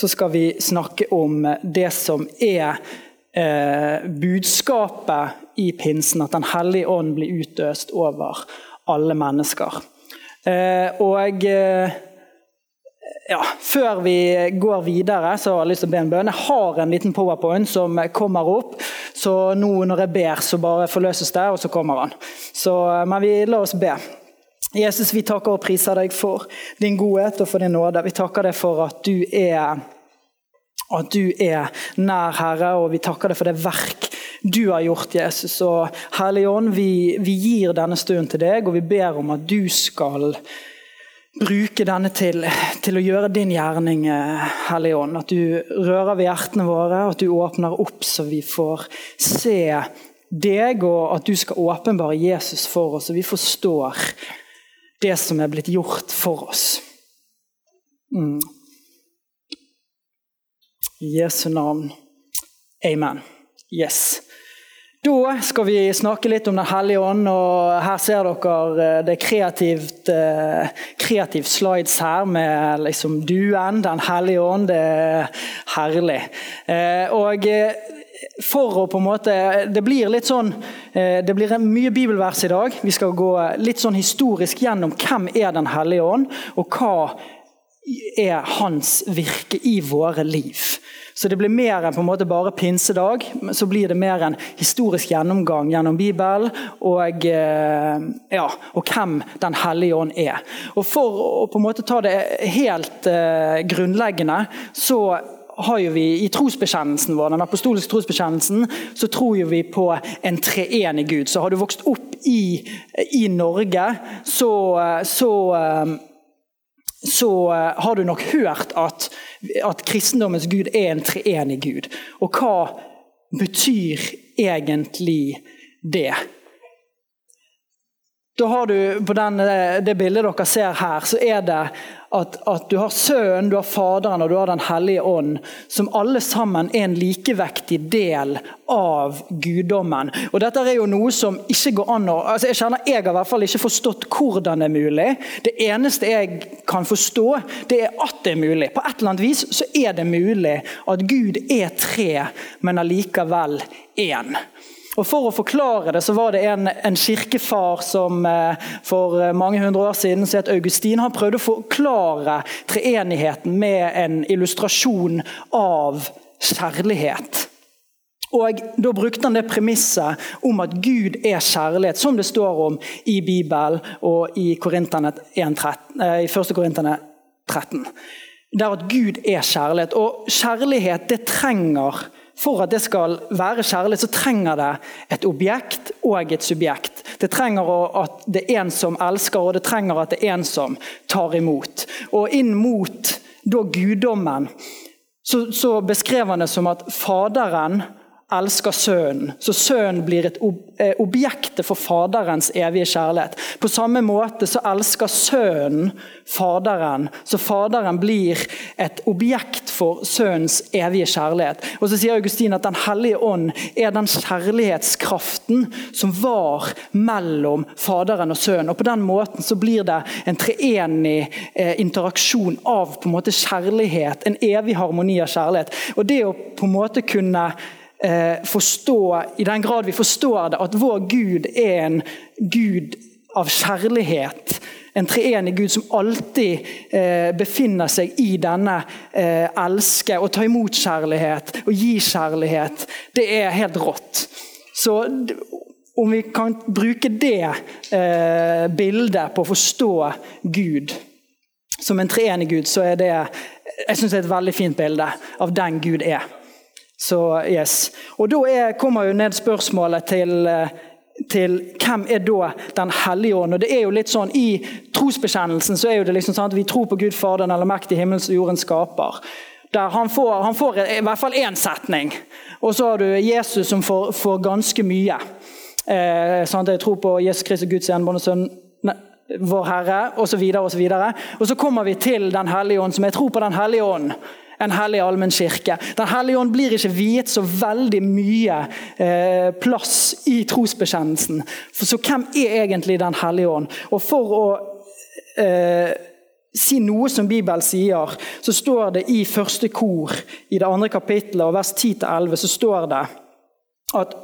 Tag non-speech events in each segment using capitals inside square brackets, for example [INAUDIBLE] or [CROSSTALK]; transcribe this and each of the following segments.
så skal vi snakke om det som er eh, budskapet i pinsen, at Den hellige ånd blir utøst over alle mennesker. Eh, og eh, ja, Før vi går videre, så har jeg lyst til å be en bønn. Jeg har en liten powerpoint som kommer opp. Så nå når jeg ber, så bare forløses det, og så kommer han. Så, men vi la oss be. Jesus, vi takker og priser deg for din godhet og for din nåde. Vi takker deg for at du er, at du er nær, Herre, og vi takker deg for det verk du har gjort, Jesus. Og Hellige Ånd, vi, vi gir denne stunden til deg, og vi ber om at du skal bruke denne til, til å gjøre din gjerning, Hellige Ånd. At du rører ved hjertene våre, at du åpner opp så vi får se deg, og at du skal åpenbare Jesus for oss, og vi forstår det som er blitt gjort for oss. Mm. I Jesu navn. Amen. Yes. Da skal vi snakke litt om Den hellige ånd. og Her ser dere eh, det er kreativt, eh, kreativ slides her med liksom duen, Den hellige ånd. Det er herlig. Eh, og for å på en måte Det blir litt sånn Det blir mye bibelvers i dag. Vi skal gå litt sånn historisk gjennom hvem er Den hellige ånd, og hva er hans virke i våre liv. Så det blir mer enn på en måte bare pinsedag. Så blir det mer en historisk gjennomgang gjennom Bibelen og, ja, og hvem Den hellige ånd er. Og For å på en måte ta det helt uh, grunnleggende, så har jo vi I trosbekjennelsen vår, den apostoliske trosbekjennelsen så tror jo vi på en treenig Gud. Så har du vokst opp i, i Norge, så, så så har du nok hørt at, at, kristendommens gud er en treenig gud. Og hva betyr egentlig det? Da har du På den, det bildet dere ser her, så er det at, at, du har Sønnen, du har Faderen og du har Den hellige ånd, som alle sammen er en likevektig del av guddommen. Og Dette er jo noe som ikke går an å altså Jeg kjenner jeg har i hvert fall ikke forstått hvordan det er mulig. Det eneste jeg kan forstå, det er at det er mulig. På et eller annet vis så er det mulig at Gud er tre, men allikevel én. Og For å forklare det så var det en, en kirkefar som eh, for eh, mange hundre år siden som het Augustin. Han prøvde å forklare treenigheten med en illustrasjon av kjærlighet. Og Da brukte han det premisset om at Gud er kjærlighet, som det står om i Bibelen og i, 1, 1, 1. Korinterne 13. Der at Gud er kjærlighet. Og kjærlighet det trenger for at det skal være kjærlig, så trenger det et objekt og et subjekt. Det trenger at det er en som elsker, og det trenger at det er en som tar imot. Og inn mot da guddommen så, så beskrev han det som at Faderen elsker Sønnen. Så Sønnen blir et objektet objekt for Faderens evige kjærlighet. På samme måte så elsker Sønnen Faderen, så Faderen blir et objekt for Sønnens evige kjærlighet. Og så sier Augustin at Den hellige ånd er den kjærlighetskraften som var mellom Faderen og Sønnen. Og På den måten så blir det en treenig eh, interaksjon av på en måte kjærlighet, en evig harmoni av kjærlighet. Og det å på en måte kunne eh, forstå, i den grad vi forstår det, at vår Gud er en Gud av kjærlighet. En treenig Gud som alltid eh, befinner seg i denne eh, elske og ta imot kjærlighet og gi kjærlighet. Det er helt rått. Så om vi kan bruke det eh, bildet på å forstå Gud som en treenig Gud, så er det jeg synes det er et veldig fint bilde av den Gud er. Så yes. Og Da er, kommer jo ned spørsmålet til, eh, til hvem er da Den hellige ånd. Og det er jo litt sånn, I trosbekjennelsen så er jo det liksom sånn at vi tror på Gud Faderen eller allmektige himmels og jordens skaper. Der han får, han får i hvert fall én setning. Og så har du Jesus som får, får ganske mye. Eh, sant? jeg tror på Jesus Kristus, Guds enbårne sønn, vår Herre, osv. Og, så videre, og, så kommer vi til Den hellige ånd, som jeg tror på Den hellige ånd en hellig allmenn kirke. Den hellige ånd blir ikke viet så veldig mye eh, plass i trosbekjennelsen. Så hvem er egentlig Den hellige ånd? Og for å eh, si noe som Bibelen sier, så står det i første kor i det andre kapittelet, og vers 10-11, så står det at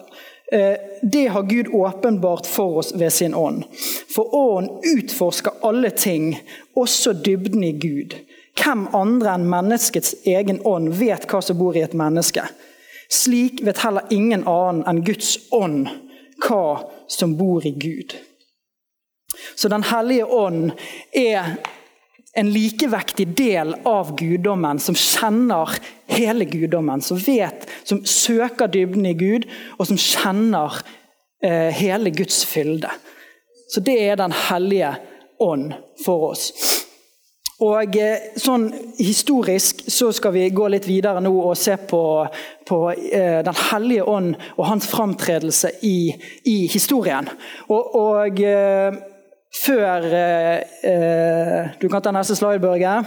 eh, det har Gud åpenbart for oss ved sin ånd. For ånd utforsker alle ting, også dybden i Gud. Hvem andre enn menneskets egen ånd vet hva som bor i et menneske? Slik vet heller ingen annen enn Guds ånd hva som bor i Gud. Så Den hellige ånd er en likevektig del av guddommen, som kjenner hele guddommen. Som vet, som søker dybden i Gud, og som kjenner eh, hele Guds fylde. Så det er Den hellige ånd for oss. Og eh, sånn Historisk så skal vi gå litt videre nå og se på, på eh, Den hellige ånd og hans framtredelse i, i historien. Og, og eh, før eh, Du kan ta neste slide, Børge.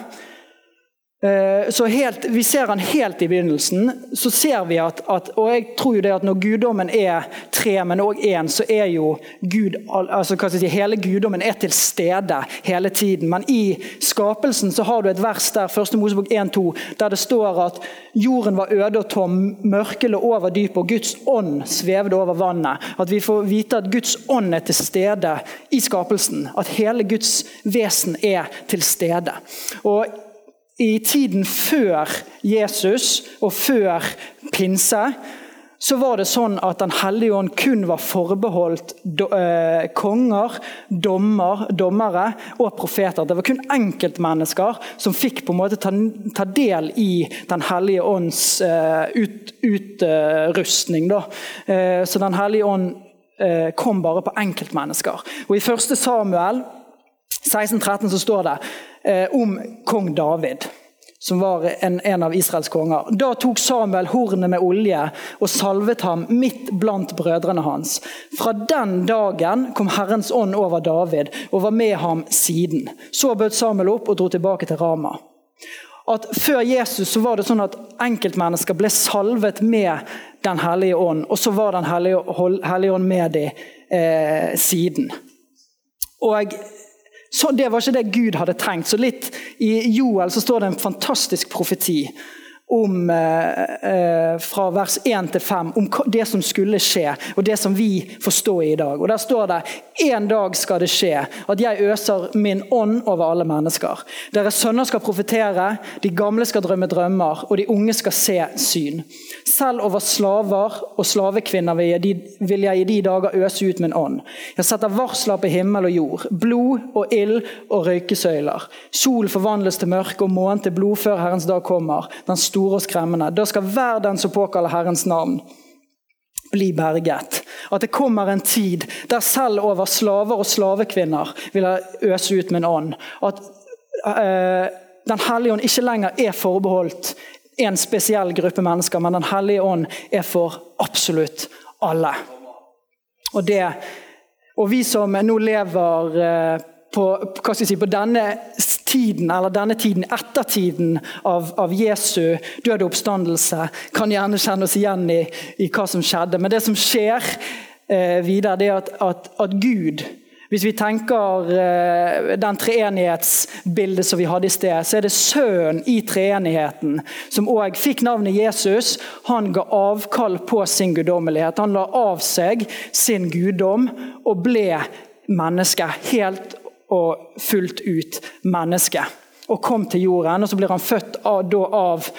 Eh, så helt, Vi ser han helt i begynnelsen. så ser vi at, at, og jeg tror jo det at Når guddommen er tre, men òg én, så er jo Gud, altså hva skal jeg si, hele guddommen er til stede hele tiden. Men i skapelsen så har du et vers der, 1. Mosebok 1-2, der det står at jorden var øde og tom, mørket over dypet, og Guds ånd svevde over vannet. At vi får vite at Guds ånd er til stede i skapelsen. At hele Guds vesen er til stede. Og i tiden før Jesus og før pinse så var det sånn at Den hellige ånd kun var forbeholdt do, eh, konger, dommer, dommere og profeter. Det var kun enkeltmennesker som fikk på en måte ta, ta del i Den hellige ånds eh, ut, utrustning. Eh, så Den hellige ånd eh, kom bare på enkeltmennesker. Og I 1. Samuel 1613 så står det om kong David som var en, en, av Israels konger. Da tok Samuel hornet med olje og salvet ham midt blant brødrene hans. Fra den dagen kom Herrens ånd over David og var med ham siden. Så bød Samuel opp og dro tilbake til Rama. At Før Jesus så var det sånn at enkeltmennesker ble salvet med Den hellige ånd, og så var Den hellige ånd med dem eh, siden. Og så Det var ikke det Gud hadde tenkt. Så litt I Joel så står det en fantastisk profeti om, eh, eh fra vers 1 til 5 om det som skulle skje, og det som vi får stå i i dag. Og Der står det en dag skal det skje at jeg øser min ånd over alle mennesker. Deres sønner skal profetere, de gamle skal drømme drømmer, og de unge skal se syn. Selv over slaver og slavekvinner vil jeg i de dager øse ut min ånd. Jeg setter varsler på himmel og jord, blod og ild og røykesøyler. Sol forvandles til mørke og månen til blod før Herrens dag kommer. Den store store og skremmende. Da skal hver den som påkaller Herrens navn, bli berget. At det kommer en tid der selv over slaver og slavekvinner vil jeg øse ut min ånd. At eh, Den hellige ånd ikke lenger er forbeholdt en spesiell gruppe mennesker, men Den hellige ånd er for absolutt alle. Og, det, og vi som nå lever uh, på, si, på denne tiden, eller denne tiden, ettertiden av, av Jesu døde oppstandelse, kan gjerne kjenne oss igjen i, i, hva som skjedde. Men det som skjer eh, videre, det er at, at, at, Gud Hvis vi tenker eh, den treenighetsbildet som vi hadde i sted, så er det Sønnen i treenigheten som òg fikk navnet Jesus. Han ga avkall på sin guddommelighet. Han la av seg sin guddom og ble menneske helt og fullt ut menneske. Og kom til jorden, og så blir han født av, av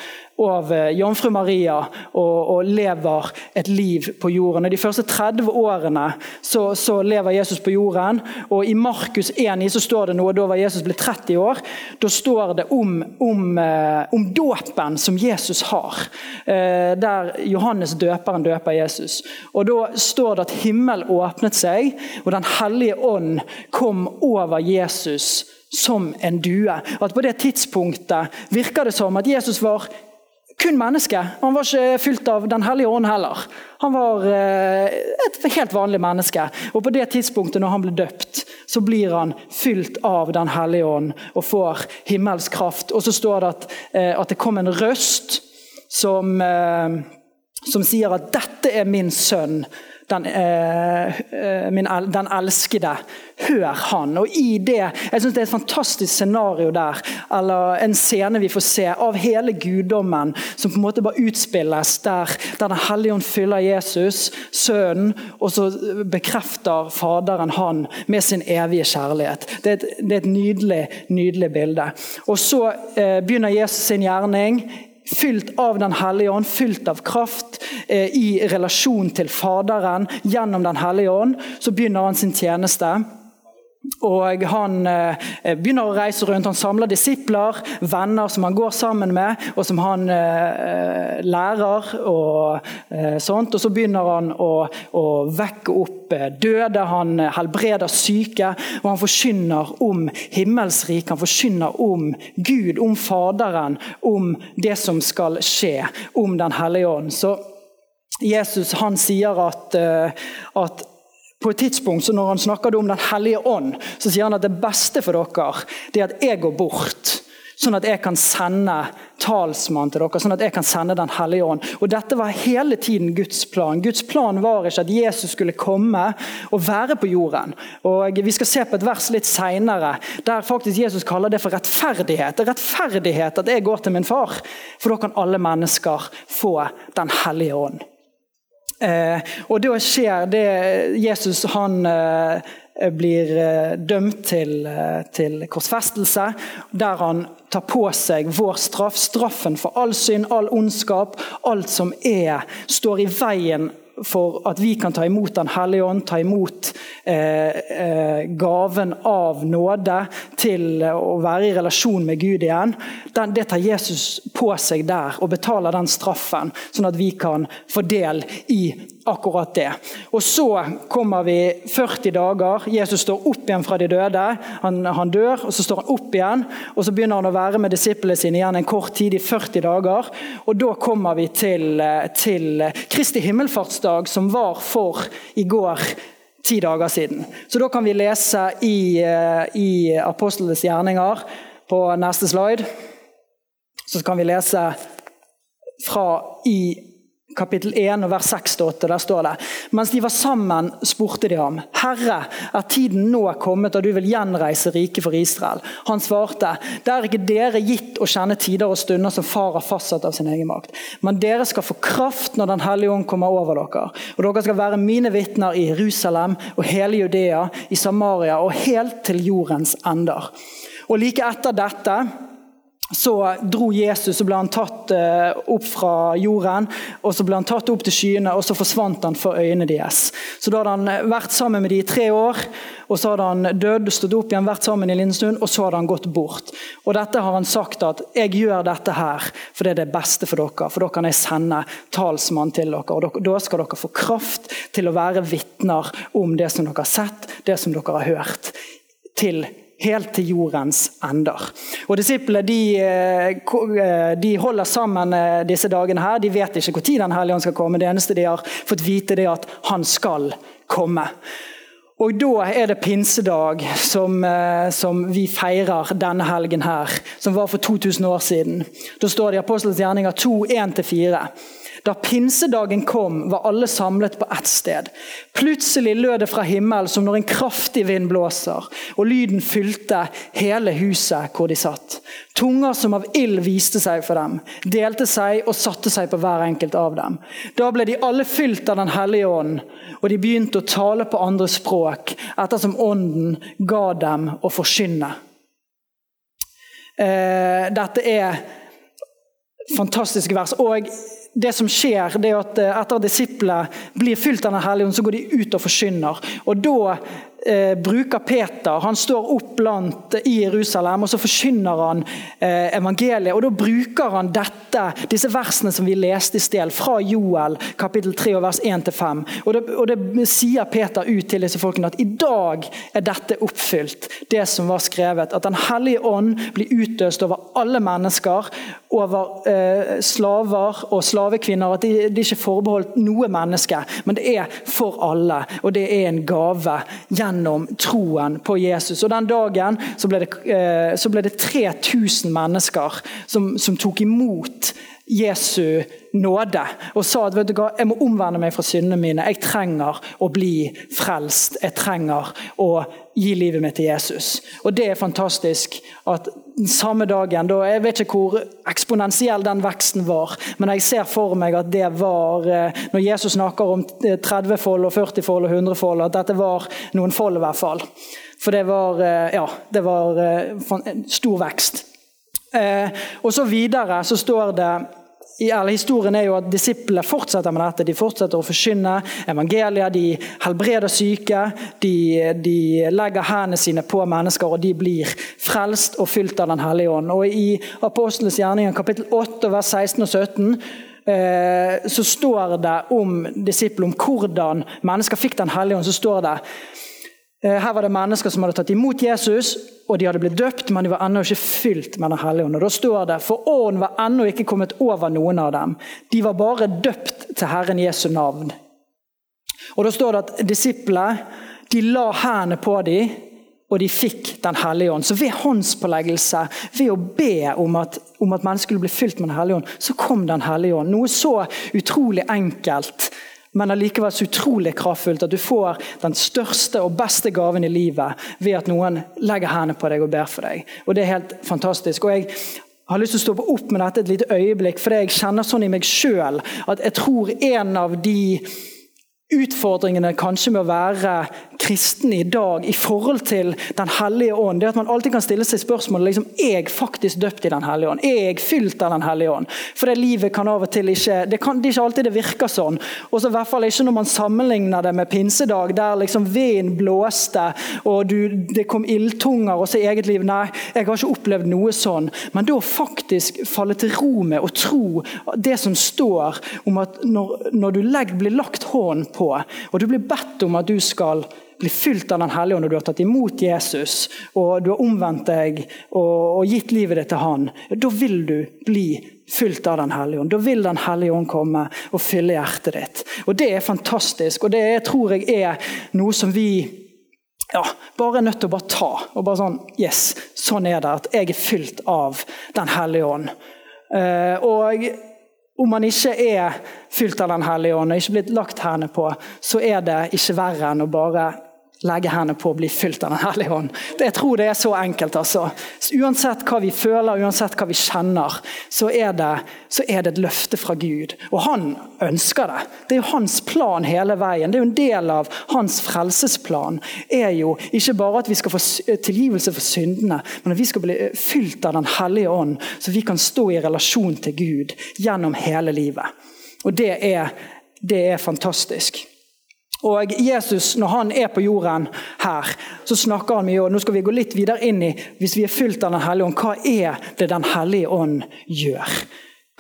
av eh, jomfru Maria og, og, lever et liv på jorden. Og de første 30 årene så, så lever Jesus på jorden. og I Markus 1 så står det noe, da var Jesus ble 30 år. Da står det om, om, eh, om dåpen som Jesus har. Eh, der Johannes døperen døper Jesus. Og Da står det at himmel åpnet seg, og Den hellige ånd kom over Jesus som en due. At På det tidspunktet virker det som at Jesus var kun menneske. Han var ikke fylt av Den hellige ånd heller. Han var eh, et helt vanlig menneske. Og på det tidspunktet når han ble døpt, så blir han fylt av Den hellige ånd og får himmelsk kraft. Og så står det at, eh, at det kom en røst som, eh, som sier at 'dette er min sønn' den, eh, eh min, den, elskede. Hør han. Og i det, Jeg synes det er et fantastisk scenario der, eller en scene vi får se av hele guddommen som på en måte bare utspilles der, der Den hellige ånd fyller Jesus, sønnen, og så bekrefter Faderen han med sin evige kjærlighet. Det er et, det er et nydelig, nydelig bilde. Og Så eh, begynner Jesus sin gjerning fylt av Den hellige ånd, fylt av kraft eh, i relasjon til Faderen gjennom Den hellige ånd, så begynner han sin tjeneste. Og Han eh, begynner å reise rundt. Han samler disipler, venner som han går sammen med, og som han eh, lærer. Og eh, sånt. Og så begynner han å, å vekke opp døde, han helbreder syke. Og han forkynner om himmelsriket, han forkynner om Gud, om Faderen, om det som skal skje, om Den hellige ånd. Så Jesus han sier at, at på et tidspunkt så Når han snakker om Den hellige ånd, så sier han at det beste for dere det er at jeg går bort. Sånn at jeg kan sende talsmann til dere, sånn at jeg kan sende Den hellige ånd. Og Dette var hele tiden Guds plan. Guds plan var ikke at Jesus skulle komme og være på jorden. Og Vi skal se på et vers litt seinere der faktisk Jesus kaller det for rettferdighet. Det er rettferdighet at jeg går til min far, for da kan alle mennesker få Den hellige ånd. Eh, og da skjer det Jesus han eh, blir eh, dømt til, til, korsfestelse, der han tar på seg vår straff. Straffen for all synd, all ondskap, alt som er, står i veien for at vi kan ta imot Den hellige ånd, ta imot eh, eh, gaven av nåde til å være i relasjon med Gud igjen. Den, det tar Jesus på seg der og betaler den straffen, sånn at vi kan få del i akkurat det. Og Så kommer vi 40 dager. Jesus står opp igjen fra de døde. Han, han, dør, og så står han opp igjen. og Så begynner han å være med disiplene sine igjen en kort tid, i 40 dager. og Da kommer vi til, til Kristi himmelfartsdag, som var for i går ti dager siden. Så Da kan vi lese i, i Apostlenes gjerninger på neste slide. Så kan vi lese fra i kapittel 1 vers 6-8. Der står det Mens de var sammen, spurte de ham, Herre, er tiden nå kommet da du vil gjenreise riket for Israel? Han svarte, det er ikke dere gitt å kjenne tider og stunder som far har fastsatt av sin egen makt. Men dere skal få kraft når Den hellige ånd kommer over dere. Og dere skal være mine vitner i Jerusalem og hele Judea, i Samaria og helt til jordens ender. Og like etter dette så dro Jesus og ble han tatt eh, opp fra jorden. og Så ble han tatt opp til skyene, og så forsvant han for øynene deres. Så Da hadde han eh, vært sammen med dem i tre år, og så hadde han dødd, stått opp igjen, vært sammen i en liten stund, og så hadde han gått bort. Og Dette har han sagt at 'jeg gjør dette her for det er det beste for dere', for da kan jeg sende talsmann til dere. og Da skal dere få kraft til å være vitner om det som dere har sett, det som dere har hørt. til helt til jordens ender. Og Disiplene de, eh, eh, de, holder sammen eh, disse dagene. her. De vet ikke når Den hellige ånd skal komme. Det eneste de har fått vite, er at han skal komme. Og Da er det pinsedag, som, som, vi feirer denne helgen her, som var for 2000 år siden. Da står det i Apostelens gjerninger 2, 1-4. Da pinsedagen kom, var alle samlet på ett sted. Plutselig lød det fra himmelen som når en kraftig vind blåser, og lyden fylte hele huset hvor de satt. Tunger som av ild viste seg for dem, delte seg og satte seg på hver enkelt av dem. Da ble de alle fylt av Den hellige ånd, og de begynte å tale på andre språk ettersom ånden ga dem å forkynne. Eh, dette er fantastiske vers. og det som skjer, det er at eh, etter at disiplene blir fylt av Den hellige ånd, så går de ut og forkynner. Og da eh, bruker Peter Han står opp blant i Jerusalem, og så forkynner han eh, evangeliet. og Da bruker han dette, disse versene som vi leste i sted, fra Joel kapittel 3 vers 1-5. Og, det, og det sier Peter ut til disse folkene at i dag er dette oppfylt, det som var skrevet. At Den hellige ånd blir utøst over alle mennesker over eh, slaver og slavekvinner. At det, det er ikke forbeholdt noe menneske, men det er for alle. Og det er en gave gjennom troen på Jesus. Og Den dagen så ble det, eh, så ble det 3000 mennesker som, som tok imot Jesu nåde og sa at vet du hva, jeg må omvende meg fra syndene mine. Jeg trenger å bli frelst. Jeg trenger å gi livet mitt til Jesus. Og Det er fantastisk at samme dagen da, Jeg vet ikke hvor eksponentiell den veksten var, men jeg ser for meg at det var eh, Når Jesus snakker om 30-fold og 40-fold og 100-fold, at dette var noen fold i hvert fall. For det var, eh, ja, det var eh, stor vekst. Og så videre så står det eller Historien er jo at Disiplene fortsetter med dette. De fortsetter å forkynne evangeliet, de helbreder syke. De, de legger hendene sine på mennesker, og de blir frelst og fylt av Den hellige ånd. Og I Apostelens gjerninger kapittel 8, vers 16 og 17 eh, så står det om disiplene, om hvordan mennesker fikk Den hellige ånd. så står det her var det mennesker som hadde tatt imot Jesus, og de hadde blitt døpt, men de var ennå ikke fylt med Den hellige ånd. Og Da står det for ånden var ennå ikke kommet over noen av dem. De var bare døpt til Herren Jesu navn. Og Da står det at disiplene de la hendene på dem, og de fikk Den hellige ånd. Så ved håndspåleggelse, ved å be om at, om at mennesket skulle bli fylt med Den hellige ånd, så kom Den hellige ånd. Noe så utrolig enkelt men allikevel så utrolig kraftfullt at du får den største og beste gaven i livet ved at noen legger hendene på deg og ber for deg. Og Det er helt fantastisk. Og jeg har lyst til å stoppe opp med dette et lite øyeblikk, for jeg kjenner sånn i meg sjøl at jeg tror en av de utfordringene kanskje med å være kristen i dag i forhold til Den hellige ånd, det er at man alltid kan stille seg spørsmålet liksom, er jeg faktisk døpt i Den hellige ånd. Er jeg fylt av Den hellige ånd? For det livet kan av og til ikke Det, kan, det er ikke alltid det virker sånn. Og så i hvert fall ikke når man sammenligner det med pinsedag, der liksom vinden blåste og du, det kom ildtunger, og så i eget liv Nei, jeg har ikke opplevd noe sånn. Men da faktisk falle til ro med å tro det som står om at når, når du legg, blir lagt hånd på, og du blir bedt om at du skal bli fylt av Den hellige ånd, og du har tatt imot Jesus, og du har omvendt deg og, og gitt livet ditt til han, da vil du bli fylt av Den hellige ånd. Da vil Den hellige ånd komme og fylle hjertet ditt. Og Det er fantastisk, og det er, tror jeg er noe som vi ja, bare er nødt til å bare ta. og bare sånn, Yes, sånn er det. At jeg er fylt av Den hellige ånd. Uh, og om man ikke er fylt av Den hellige ånd og ikke blitt lagt hendene på, så er det ikke verre enn å bare legge hendene på å bli fylt av Den hellige ånd. Jeg tror det er så enkelt. altså. Uansett hva vi føler, uansett hva vi kjenner, så er, det, så er det et løfte fra Gud. Og han ønsker det. Det er jo hans plan hele veien. Det er jo en del av hans frelsesplan. er jo ikke bare at vi skal få tilgivelse for syndene, men at vi skal bli fylt av Den hellige ånd, så vi kan stå i relasjon til Gud gjennom hele livet. Og det er, det er fantastisk. Og Jesus, når han er på jorden her, så snakker han mye. og Nå skal vi gå litt videre inn i hvis vi er fylt av Den hellige ånd, hva er det Den hellige ånd gjør?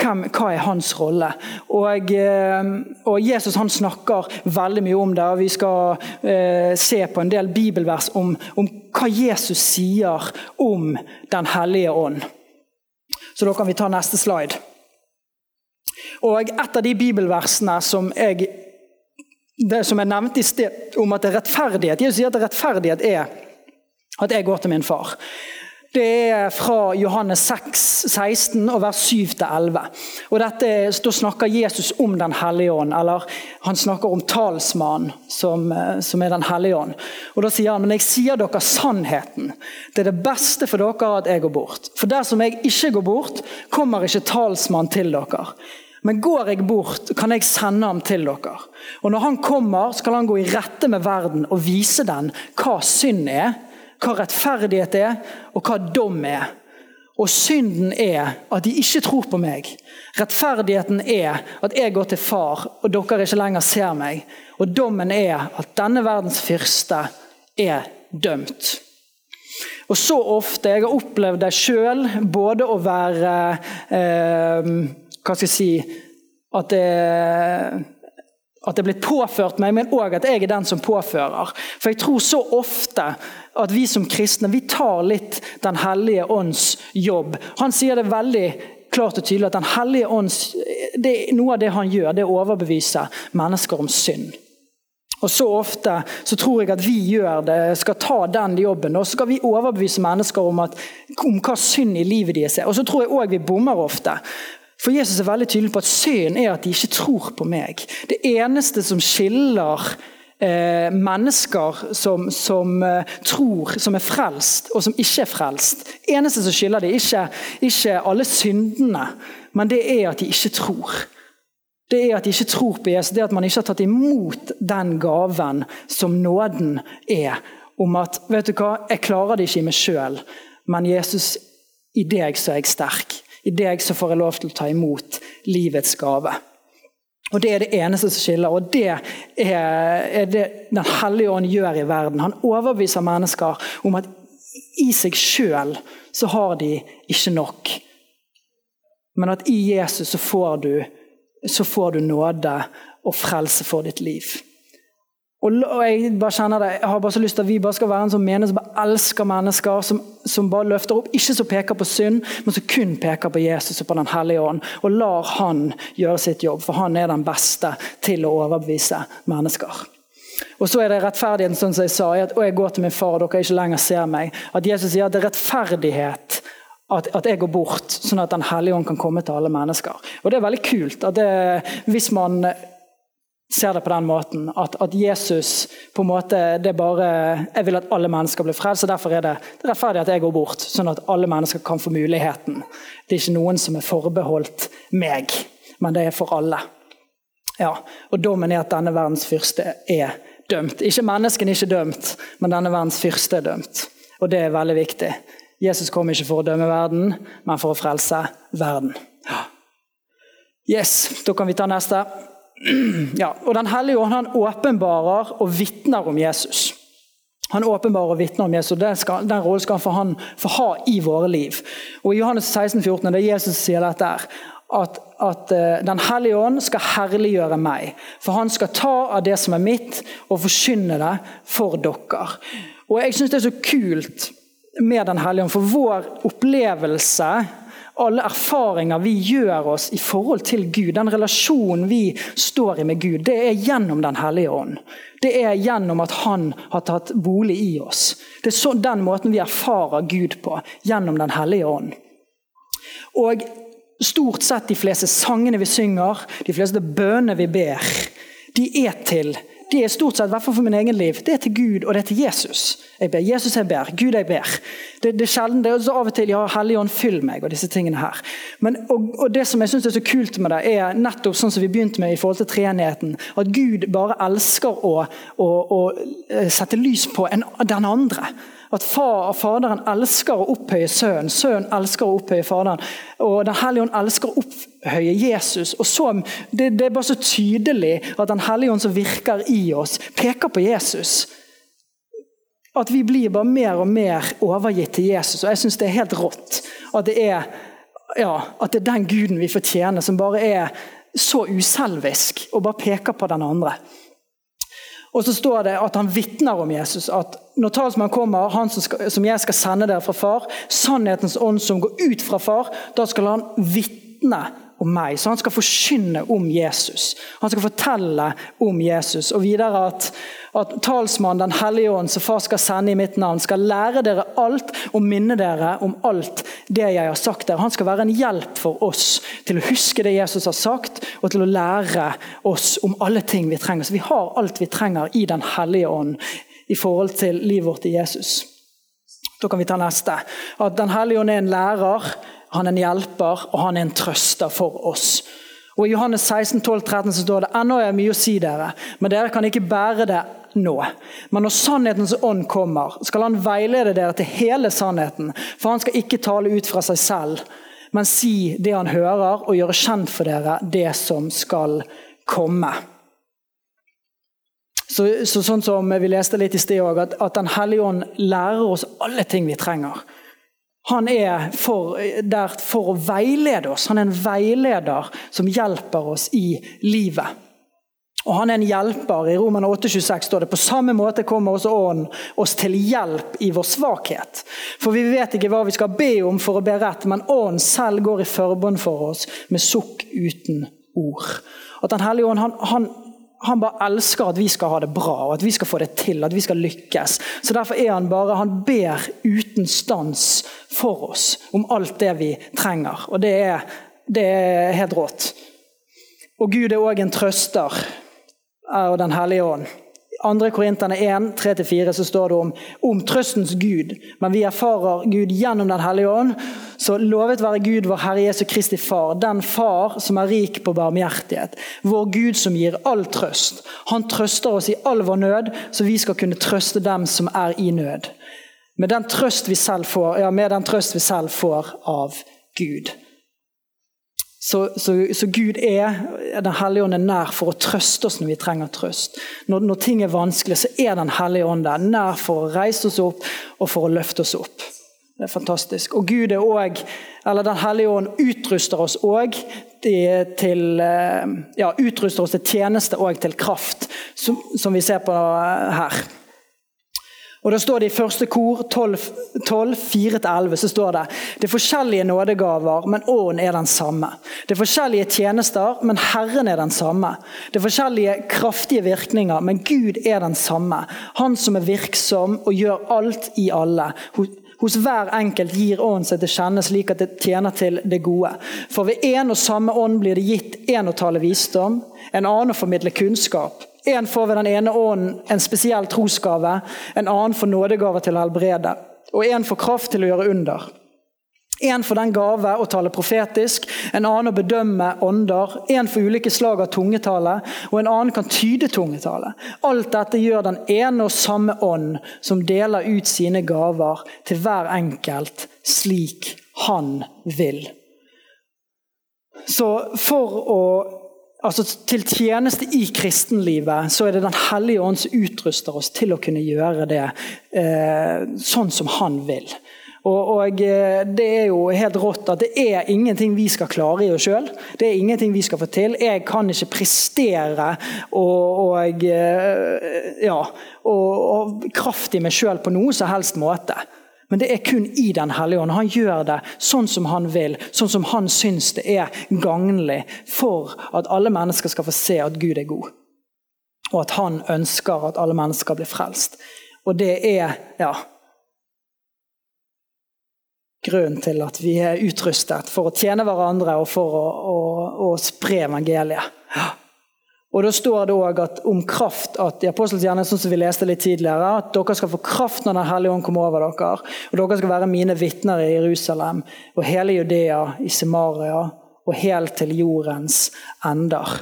Hva er hans rolle? Og, eh, og, Jesus han snakker veldig mye om det. og Vi skal eh, se på en del bibelvers om, om, hva Jesus sier om Den hellige ånd. Så da kan vi ta neste slide. Og Et av de bibelversene som jeg det som jeg nevnte i sted om at det er rettferdighet. Jesus sier at rettferdighet er at jeg går til min far. Det er fra Johannes 6, 16 og vers 7-11. Og dette, Da snakker Jesus om Den hellige ånd, eller han snakker om talsmannen som, som, er Den hellige ånd. Og Da sier han men jeg sier dere sannheten. Det er det beste for dere at jeg går bort. For dersom jeg ikke går bort, kommer ikke talsmannen til dere. Men går jeg bort, kan jeg sende ham til dere. Og Når han kommer, skal han gå i rette med verden og vise den hva synd er, hva rettferdighet er, og hva dom er. Og synden er at de ikke tror på meg. Rettferdigheten er at jeg går til far, og dere ikke lenger ser meg. Og dommen er at denne verdens fyrste er dømt. Og så ofte, Jeg har opplevd det sjøl, både å være eh, hva skal jeg si At det, at det er blitt påført meg, men òg at jeg er den som påfører. For jeg tror så ofte at vi som kristne vi tar litt Den hellige ånds jobb. Han sier det veldig klart og tydelig at Den hellige ånd, Noe av det han gjør, det er å overbevise mennesker om synd. Og Så ofte så tror jeg at vi gjør det, skal ta den jobben. Og så skal vi overbevise mennesker om, at, om hva synd i livet deres er. Og så tror jeg òg vi bommer ofte. For Jesus er veldig tydelig på at synd er at de ikke tror på meg. Det eneste som skiller eh, mennesker som, som eh, tror, som er frelst, og som ikke er frelst eneste som skiller dem, ikke, ikke alle syndene, men det er at de ikke tror. Det er at de ikke tror på Jesus, det er at man ikke har tatt imot den gaven som nåden er. Om at vet du hva, jeg klarer det ikke i meg sjøl, men Jesus, i deg så er jeg sterk. I deg så får jeg lov til å ta imot livets gave. Og Det er det eneste som skiller, og det er, det Den hellige ånd gjør i verden. Han overbeviser mennesker om at i seg sjøl så har de ikke nok. Men at i Jesus så får du, så får du nåde og frelse for ditt liv. Og jeg bare kjenner det, jeg har bare så lyst til at vi bare skal være en sånn menighet som bare elsker mennesker, som, som, bare løfter opp, ikke som peker på synd, men som kun peker på Jesus og på Den hellige ånd. Og lar han gjøre sitt jobb, for han er den beste til å overbevise mennesker. Og så er det rettferdigheten, sånn som jeg sa, at jeg går til min far, og dere ikke lenger ser meg. At Jesus sier at det er rettferdighet at, at, jeg går bort, sånn at Den hellige ånd kan komme til alle mennesker. Og Det er veldig kult. at det, Hvis man ser det på den måten. At, at, Jesus på en måte, det er bare, Jeg vil at alle mennesker blir frelst, derfor er det, det er rettferdig at jeg går bort. Sånn at alle mennesker kan få muligheten. Det er ikke noen som er forbeholdt meg, men det er for alle. Ja, og Dommen er at denne verdens fyrste er dømt. Ikke menneskene er ikke dømt, men denne verdens fyrste er dømt. Og det er veldig viktig. Jesus kom ikke for å dømme verden, men for å frelse verden. Yes, Da kan vi ta neste. [CLEARS THROAT] Ja, og Den hellige ånd han åpenbarer og vitner om Jesus. Han åpenbarer og vitner om Jesus, og Den, skal, den rollen skal han få, han få ha i våre liv. Og I Johannes 16, 14, det er Jesus som sier dette at, at uh, Den hellige ånd skal herliggjøre meg. For han skal ta av det som er mitt, og forkynne det for dere. Og Jeg syns det er så kult med Den hellige ånd, for vår opplevelse alle erfaringer vi gjør oss i forhold til Gud, den relasjonen vi står i med Gud, det er gjennom Den hellige ånd. Det er gjennom at Han har tatt bolig i oss. Det er så, den måten vi erfarer Gud på, gjennom Den hellige ånd. Og stort sett de fleste sangene vi synger, de fleste bønene vi ber, de er til det er stort sett, i hvert fall for min egen liv, det er til Gud og det er til Jesus. Jeg ber. Jesus jeg ber. Gud jeg ber. Det, det er sjelden, det er også av og til ja, Helligånd, fyll meg, og disse tingene her. Men, og, og Det som jeg synes er så kult med det, er nettopp sånn som vi begynte med i forhold til treenigheten. At Gud bare elsker å, å, å eh, sette lys på en, den andre. At far, Faderen elsker å opphøye Sønnen, Sønnen elsker å opphøye Faderen. Og Den hellige ånd elsker å opphøye Jesus. Og så, det, det, er bare så tydelig at Den hellige ånd som virker i oss, peker på Jesus. At vi blir bare mer og mer overgitt til Jesus. Og jeg syns det er helt rått at det er, ja, at det er den guden vi fortjener, som bare er så uselvisk og bare peker på den andre. Og så står det at han vitner om Jesus. At når talsmannen kommer, han som, skal, som, jeg skal sende dere fra far, sannhetens ånd som går ut fra far, da skal han vitne om meg. Så han skal forkynne om Jesus. Han skal fortelle om Jesus. Og videre at, at talsmannen Den hellige ånd, som far skal sende i mitt navn, skal lære dere alt og minne dere om alt det jeg har sagt dere. Han skal være en hjelp for oss til å huske det Jesus har sagt, og til å lære oss om alle ting vi trenger. Så vi har alt vi trenger i Den hellige ånd i forhold til livet vårt i Jesus. Da kan vi ta neste. At Den hellige ånd er en lærer han er en hjelper, og han er en trøster for oss. Og I Johannes 16, 12, 13 så står det ennå er mye å si dere, men dere kan ikke bære det nå. Men når sannhetens ånd kommer, skal han veilede dere til hele sannheten. For han skal ikke tale ut fra seg selv, men si det han hører, og gjøre kjent for dere det som skal komme. Så, så sånn som vi leste litt i sted òg, at, at Den hellige ånd lærer oss alle ting vi trenger. Han er for, der for å veilede oss. Han er en veileder som hjelper oss i livet. Og han er en hjelper. I Roman 8,26 står det på samme måte kommer også Ånden oss til hjelp i vår svakhet. For vi vet ikke hva vi skal be om for å be rett, men Ånden selv går i forbund for oss med sukk uten ord. At Den hellige ånd han, han, han, bare elsker at vi skal ha det bra, og at vi skal få det til, at vi skal lykkes. Så Derfor er han bare Han ber uten stans for oss om alt det vi trenger. Og det er, det er helt rått. Og Gud er òg en trøster og Den hellige ånd. 2. Korinterne 1, 3-4 så står det om, om trøstens Gud. Men vi erfarer Gud gjennom Den hellige ånd. Så lovet være Gud, vår Herre Jesu Kristi Far, den Far som er rik på barmhjertighet. Vår Gud som gir all trøst. Han trøster oss i all vår nød, så vi skal kunne trøste dem som er i nød. Med den trøst vi selv får, ja, med den trøst vi selv får av Gud. Så, så, så, Gud er Den hellige ånd er nær for å trøste oss når vi trenger trøst. Når, når ting er vanskelig, så er Den hellige ånd der, nær for å reise oss opp og for å løfte oss opp. Det er fantastisk. Og Gud er også, eller Den hellige ånd utruster oss òg til eh, ja, utruster oss til tjeneste og til kraft, som, som vi ser på her. Og da står det i første kor 12, 12 4-11 så står det det er forskjellige nådegaver, men ånden er den samme. Det er forskjellige tjenester, men Herren er den samme. Det er forskjellige kraftige virkninger, men Gud er den samme. Han som er virksom og gjør alt i alle. Hos hver enkelt gir ånden seg til kjenne slik at det tjener til det gode. For ved én og samme ånd blir det gitt én å tale visdom, en annen å formidle kunnskap en får ved den ene ånden en spesiell trosgave, en annen får nådegave til å helbrede, og en får kraft til å gjøre under. En får den gave å tale profetisk, en annen å bedømme ånder, en får ulike slag av tungetale, og en annen kan tyde tungetale. Alt dette gjør den ene og samme ånd, som deler ut sine gaver til hver enkelt slik han vil. Så for å altså til tjeneste i kristenlivet, så er det Den hellige ånd som utruster oss til å kunne gjøre det eh, sånn som han vil. Og, og, eh, Det er jo helt rått at det er ingenting vi skal klare i oss sjøl. Det er ingenting vi skal få til. Jeg kan ikke prestere og, og eh, ja, og, og kraft i meg sjøl på noen som helst måte. Men det er kun i Den hellige ånd. Han gjør det sånn som han vil, sånn som han syns det er gagnlig for at alle mennesker skal få se at Gud er god. Og at han ønsker at alle mennesker blir frelst. Og det er ja, grunnen til at vi er utrustet for å tjene hverandre og for å, å, å spre evangeliet. Ja. Og Da står det òg om kraft at i Apostels gjerning, sånn som vi leste litt tidligere, at dere skal få kraft når Den hellige ånd kommer over dere. Og dere skal være mine vitner i Jerusalem og hele Judea, i Samaria og helt til jordens ender.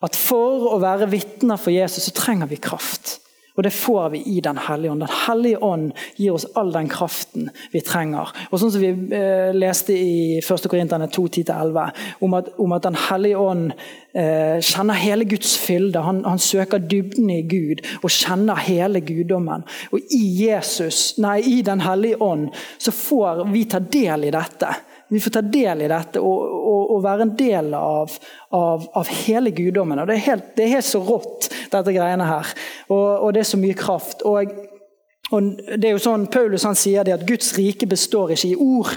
At for å være vitner for Jesus, så trenger vi kraft. Og det får vi i Den hellige ånd. Den hellige ånd gir oss all den kraften vi trenger. Og sånn som vi eh, leste i 1. Korinterne 2, 10-11, om, om, at Den hellige ånd eh, kjenner hele Guds fylde. Han, han, søker dybden i Gud og kjenner hele guddommen. Og i Jesus, nei, i Den hellige ånd så får vi ta del i dette. Vi får ta del i dette og, og, og være en del av, av, av hele guddommen. Og det er, helt, det er, helt, så rått, dette greiene her. Og, og det er så mye kraft. Og, det er jo sånn, Paulus han sier det at Guds rike består ikke i ord,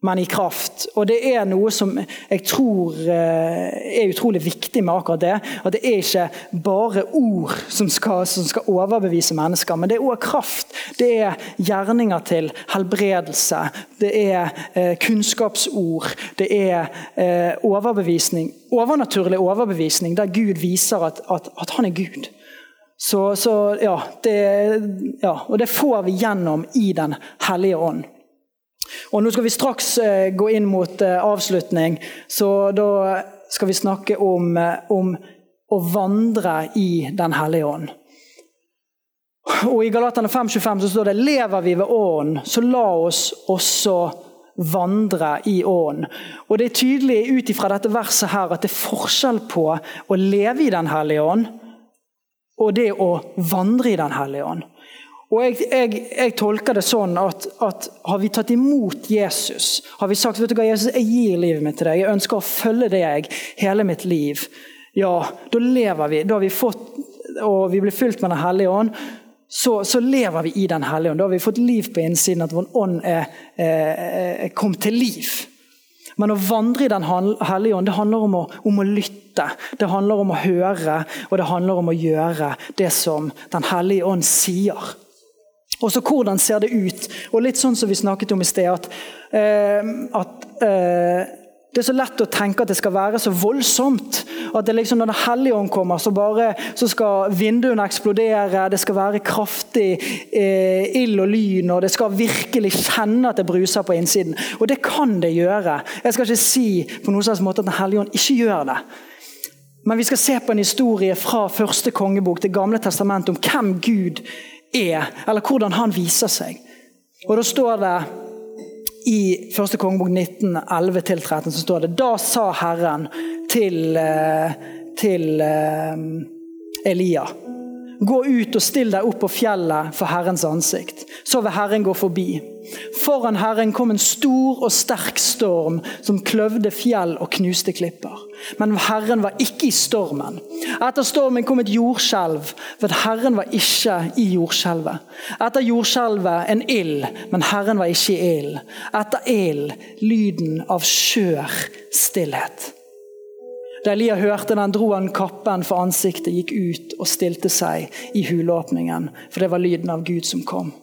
men i kraft. Og det er noe som jeg tror eh, er utrolig viktig med akkurat det. At det er ikke bare ord som skal, som skal overbevise mennesker, men det er òg kraft. Det er gjerninger til helbredelse. Det er eh, kunnskapsord. Det er eh, overbevisning. Overnaturlig overbevisning der Gud viser at, at, at han er Gud. Så, så ja, det, ja, og det får vi gjennom i Den hellige ånd. Og Nå skal vi straks eh, gå inn mot eh, avslutning, så da skal vi snakke om, eh, om å vandre i Den hellige ånd. Og I Galaterne 5,25 så står det lever vi ved ånden, så la oss også vandre i ånden. Og Det er tydelig ut ifra dette verset her at det er forskjell på å leve i Den hellige ånd og det å vandre i Den hellige ånd. Og jeg, jeg, jeg, tolker det sånn at, at, har vi tatt imot Jesus, har vi sagt vet du hva, Jesus, jeg gir livet mitt til deg, jeg ønsker å følge deg hele mitt liv, ja, da lever vi. Da har vi fått, og vi blir fylt med Den hellige ånd. Så, så, lever vi i Den hellige ånd. Da har vi fått liv på innsiden, at vår ånd er, er, er kommet til liv. Men å vandre i Den hellige ånd det handler om å, om å, lytte. Det handler om å høre, og det handler om å gjøre det som Den hellige ånd sier. Og så hvordan ser det ut? Og litt sånn som vi snakket om i sted, at, eh, at eh, det er så lett å tenke at det skal være så voldsomt. At det liksom når Den hellige ånd kommer, så, bare, så skal vinduene eksplodere. Det skal være kraftig eh, ild og lyn, og det skal virkelig kjenne at det bruser på innsiden. Og det kan det gjøre. Jeg skal ikke si på noen slags måte at Den hellige ånd ikke gjør det. Men vi skal se på en historie fra første kongebok, Det gamle testamentet, om hvem Gud er, eller hvordan han viser seg. Og Da står det i første kongebok 19, 11-13 så står det Da sa Herren til, eh, til eh, Elia Gå ut og still deg opp på fjellet for Herrens ansikt. Så vil Herren gå forbi. Foran Herren kom en stor og sterk storm som kløvde fjell og knuste klipper. Men Herren var ikke i stormen. Etter stormen kom et jordskjelv, for Herren var ikke i jordskjelvet. Etter jordskjelvet en ild, men Herren var ikke i ild. Etter ild lyden av skjør stillhet. Da Elia hørte den, dro han kappen for ansiktet, gikk ut og stilte seg i hulåpningen, for det var lyden av Gud som kom.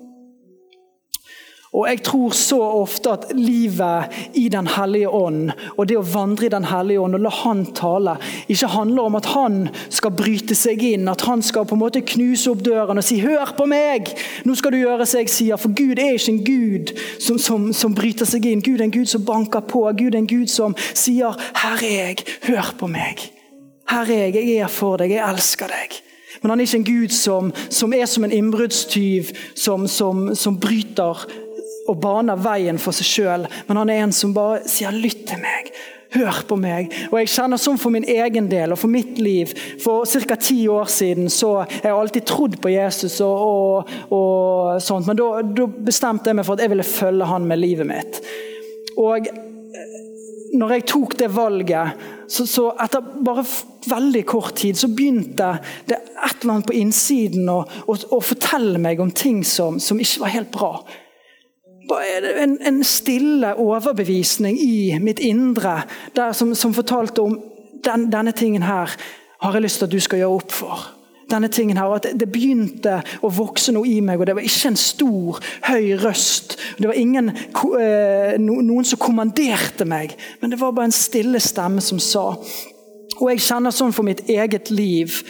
Og Jeg tror så ofte at livet i Den hellige ånd og det å vandre i Den hellige ånd og la Han tale, ikke handler om at han skal bryte seg inn, at han skal på en måte knuse opp døren og si 'hør på meg', nå skal du gjøre som jeg sier. For Gud er ikke en Gud som, som, som bryter seg inn. Gud er en Gud som banker på. Gud er en Gud som sier 'her er jeg, hør på meg'. Her er jeg, jeg er for deg, jeg elsker deg. Men han er ikke en Gud som, som er som en innbruddstyv som, som, bryter og baner veien for seg sjøl, men han er en som bare sier 'lytt til meg'. Hør på meg. Og Jeg kjenner sånn for min egen del og for mitt liv. For ca. ti år siden så har jeg alltid trodd på Jesus, og, og, og sånt, men da, bestemte jeg meg for at jeg ville følge han med livet mitt. Og når jeg tok det valget, så, så etter bare veldig kort tid så begynte det et eller annet på innsiden å fortelle meg om ting som, som ikke var helt bra en, en stille overbevisning i mitt indre som, som fortalte om den, denne tingen her har jeg lyst til at du skal gjøre opp for. Denne tingen her, at Det begynte å vokse noe i meg, og det var ikke en stor, høy røst. Det var ingen, eh, noen som kommanderte meg, men det var bare en stille stemme som sa. Og jeg kjenner sånn for mitt eget liv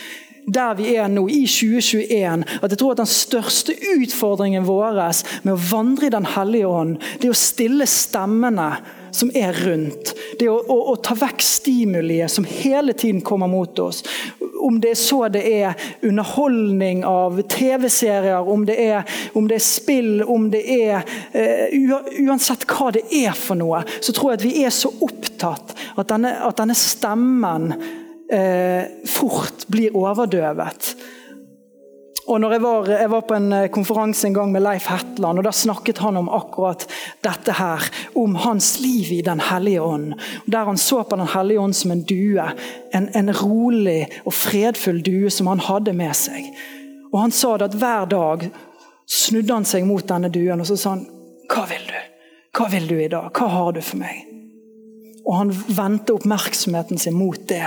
der vi er nå, i 2021, at jeg tror at den største utfordringen vår med å vandre i Den hellige ånd, det er å stille stemmene som er rundt. Det å, å, å ta vekk stimuliet som hele tiden kommer mot oss. Om det er så det er underholdning av TV-serier, om, om, det er spill, om det er uh, Uansett hva det er for noe, så tror jeg at vi er så opptatt at denne, at denne stemmen fort blir overdøvet. Og når jeg var, jeg var, på en eh, konferanse en gang med Leif Hetland, og da snakket han om akkurat dette her. Om hans liv i Den hellige ånd. Der han så på Den hellige ånd som en due. En, en rolig og fredfull due som han hadde med seg. Og Han sa det at hver dag snudde han seg mot denne duen og så sa han, Hva vil du? Hva vil du i dag? Hva har du for meg? Og han vendte oppmerksomheten sin mot det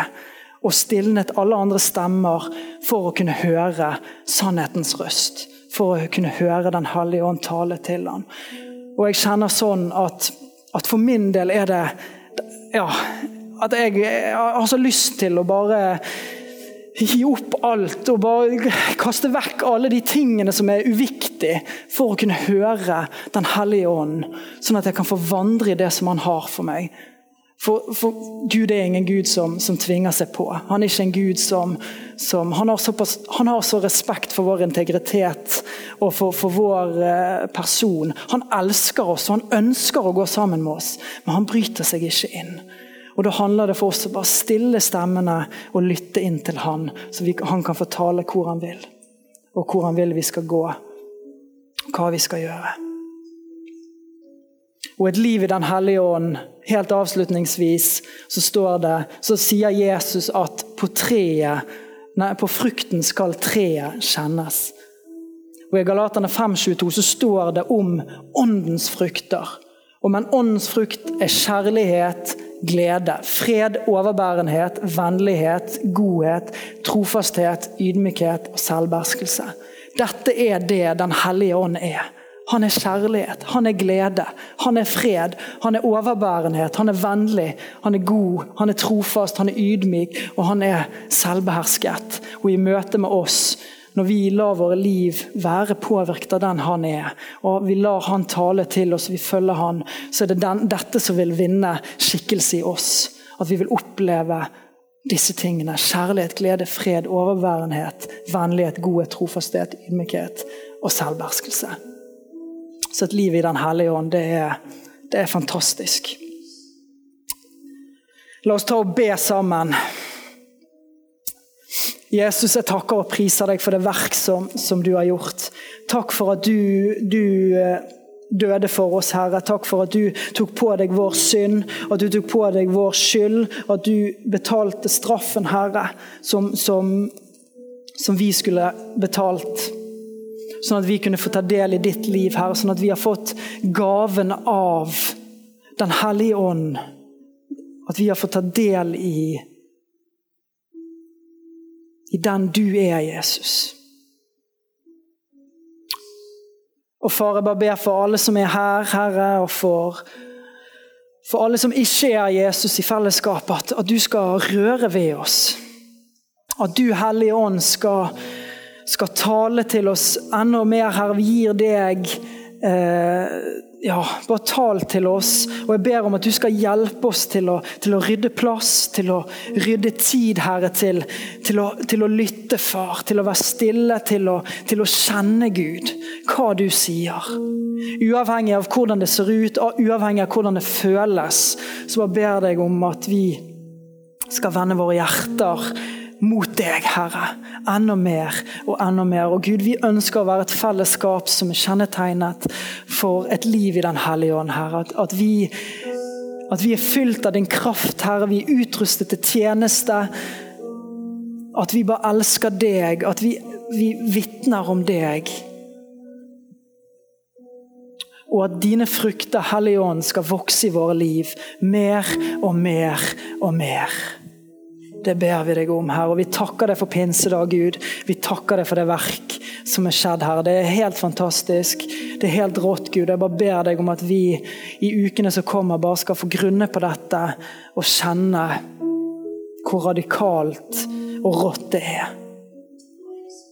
og stilnet alle andre stemmer for å kunne høre sannhetens røst. For å kunne høre Den hellige ånd tale til ham. Og jeg kjenner sånn at, at for min del er det ja, at jeg, jeg har så lyst til å bare gi opp alt og bare kaste vekk alle de tingene som er uviktige, for å kunne høre Den hellige ånd, sånn at jeg kan få vandre i det som Han har for meg. For, for, Gud er ingen Gud som, som, tvinger seg på. Han er ikke en Gud som, som han, har såpass, han, har så respekt for vår integritet og for, for, vår eh, person. Han elsker oss og han ønsker å gå sammen med oss, men han bryter seg ikke inn. Og Da handler det for oss å bare stille stemmene og lytte inn til han, så vi, han kan fortale hvor han vil, og hvor han vil vi skal gå, hva vi skal gjøre. Og et liv i Den hellige ånd. Helt avslutningsvis så står det, så sier Jesus at på treet, nei, på frukten skal treet kjennes. Og I Galaterne 5,22 så står det om åndens frukter. Og men åndens frukt er kjærlighet, glede, fred, overbærenhet, vennlighet, godhet, trofasthet, ydmykhet og selvberskelse. Dette er det Den hellige ånd er. Han er kjærlighet, han er glede, han er fred, han er overbærenhet, han er vennlig, han er god, han er trofast, han er ydmyk og han er selvbehersket. Og i møte med oss, når vi lar våre liv være påvirket av den han er, og vi lar han tale til oss, vi følger han, så er det den, dette som vil vinne skikkelse i oss. At vi vil oppleve disse tingene. Kjærlighet, glede, fred, overbærenhet, vennlighet, godhet, trofasthet, ydmykhet og selvbeherskelse. Så et liv i Den hellige ånd, det er, det er fantastisk. La oss ta og be sammen. Jesus, jeg takker og priser deg for det verk som, som du har gjort. Takk for at du, du, eh, døde for oss, Herre. Takk for at du tok på deg vår synd, at du tok på deg vår skyld. At du betalte straffen, Herre, som, som, som vi skulle betalt. Sånn at vi kunne få ta del i ditt liv, Herre. Sånn at vi har fått gaven av Den hellige ånd. At vi har fått ta del i i den du er, Jesus. Og far, jeg bare ber for alle som er her, Herre, og for, for alle som ikke er Jesus i fellesskapet, at, at du skal røre ved oss. At du, Hellige Ånd, skal skal tale til oss enda mer, Herre. Vi gir deg eh, ja, bare tal til oss. Og jeg ber om at du skal hjelpe oss til å, til å rydde plass, til å rydde tid, Herre, til, til, å, til å, lytte, far. Til å være stille, til å, til å kjenne Gud, hva du sier. Uavhengig av hvordan det ser ut, uavhengig av hvordan det føles, så bare ber jeg deg om at vi skal vende våre hjerter mot deg, Herre. Enda mer og enda mer. Og Gud, vi ønsker å være et fellesskap som er kjennetegnet for et liv i Den hellige ånd, Herre. At, at, vi, at vi er fylt av din kraft, Herre. Vi er utrustet til tjeneste. At vi bare elsker deg. At vi, vi vitner om deg. Og at dine frukter, Hellige Ånd, skal vokse i våre liv mer og mer og mer. Det ber vi deg om, her, Og vi takker deg for pinsedag, Gud. Vi takker deg for det verk som er skjedd her. Det er helt fantastisk. Det er helt rått, Gud. Jeg bare ber deg om at vi i ukene som kommer, bare skal få grunne på dette og kjenne hvor radikalt og rått det er.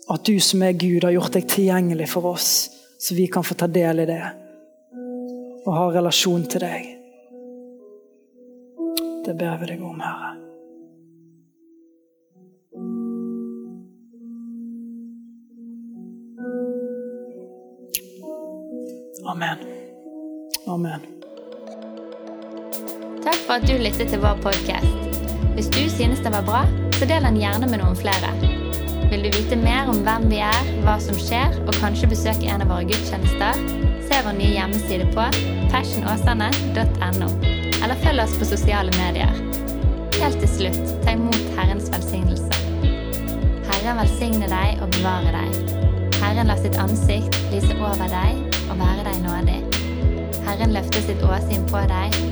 At du som er Gud, har gjort deg tilgjengelig for oss, så vi kan få ta del i det og ha relasjon til deg. Det ber vi deg om, Herre. Amen. Amen. Takk for at du lyttet til vår podkast. Hvis du synes den var bra, så del den gjerne med noen flere. Vil du vite mer om hvem vi er, hva som skjer, og kanskje besøke en av våre gudstjenester, se vår nye hjemmeside på fashionåsane.no, eller følg oss på sosiale medier. Helt til slutt, ta imot Herrens velsignelse. Herren velsigne deg og bevare deg. Herren la sitt ansikt lyse over deg og være deg nådig. Herren løfter sitt åsyn på deg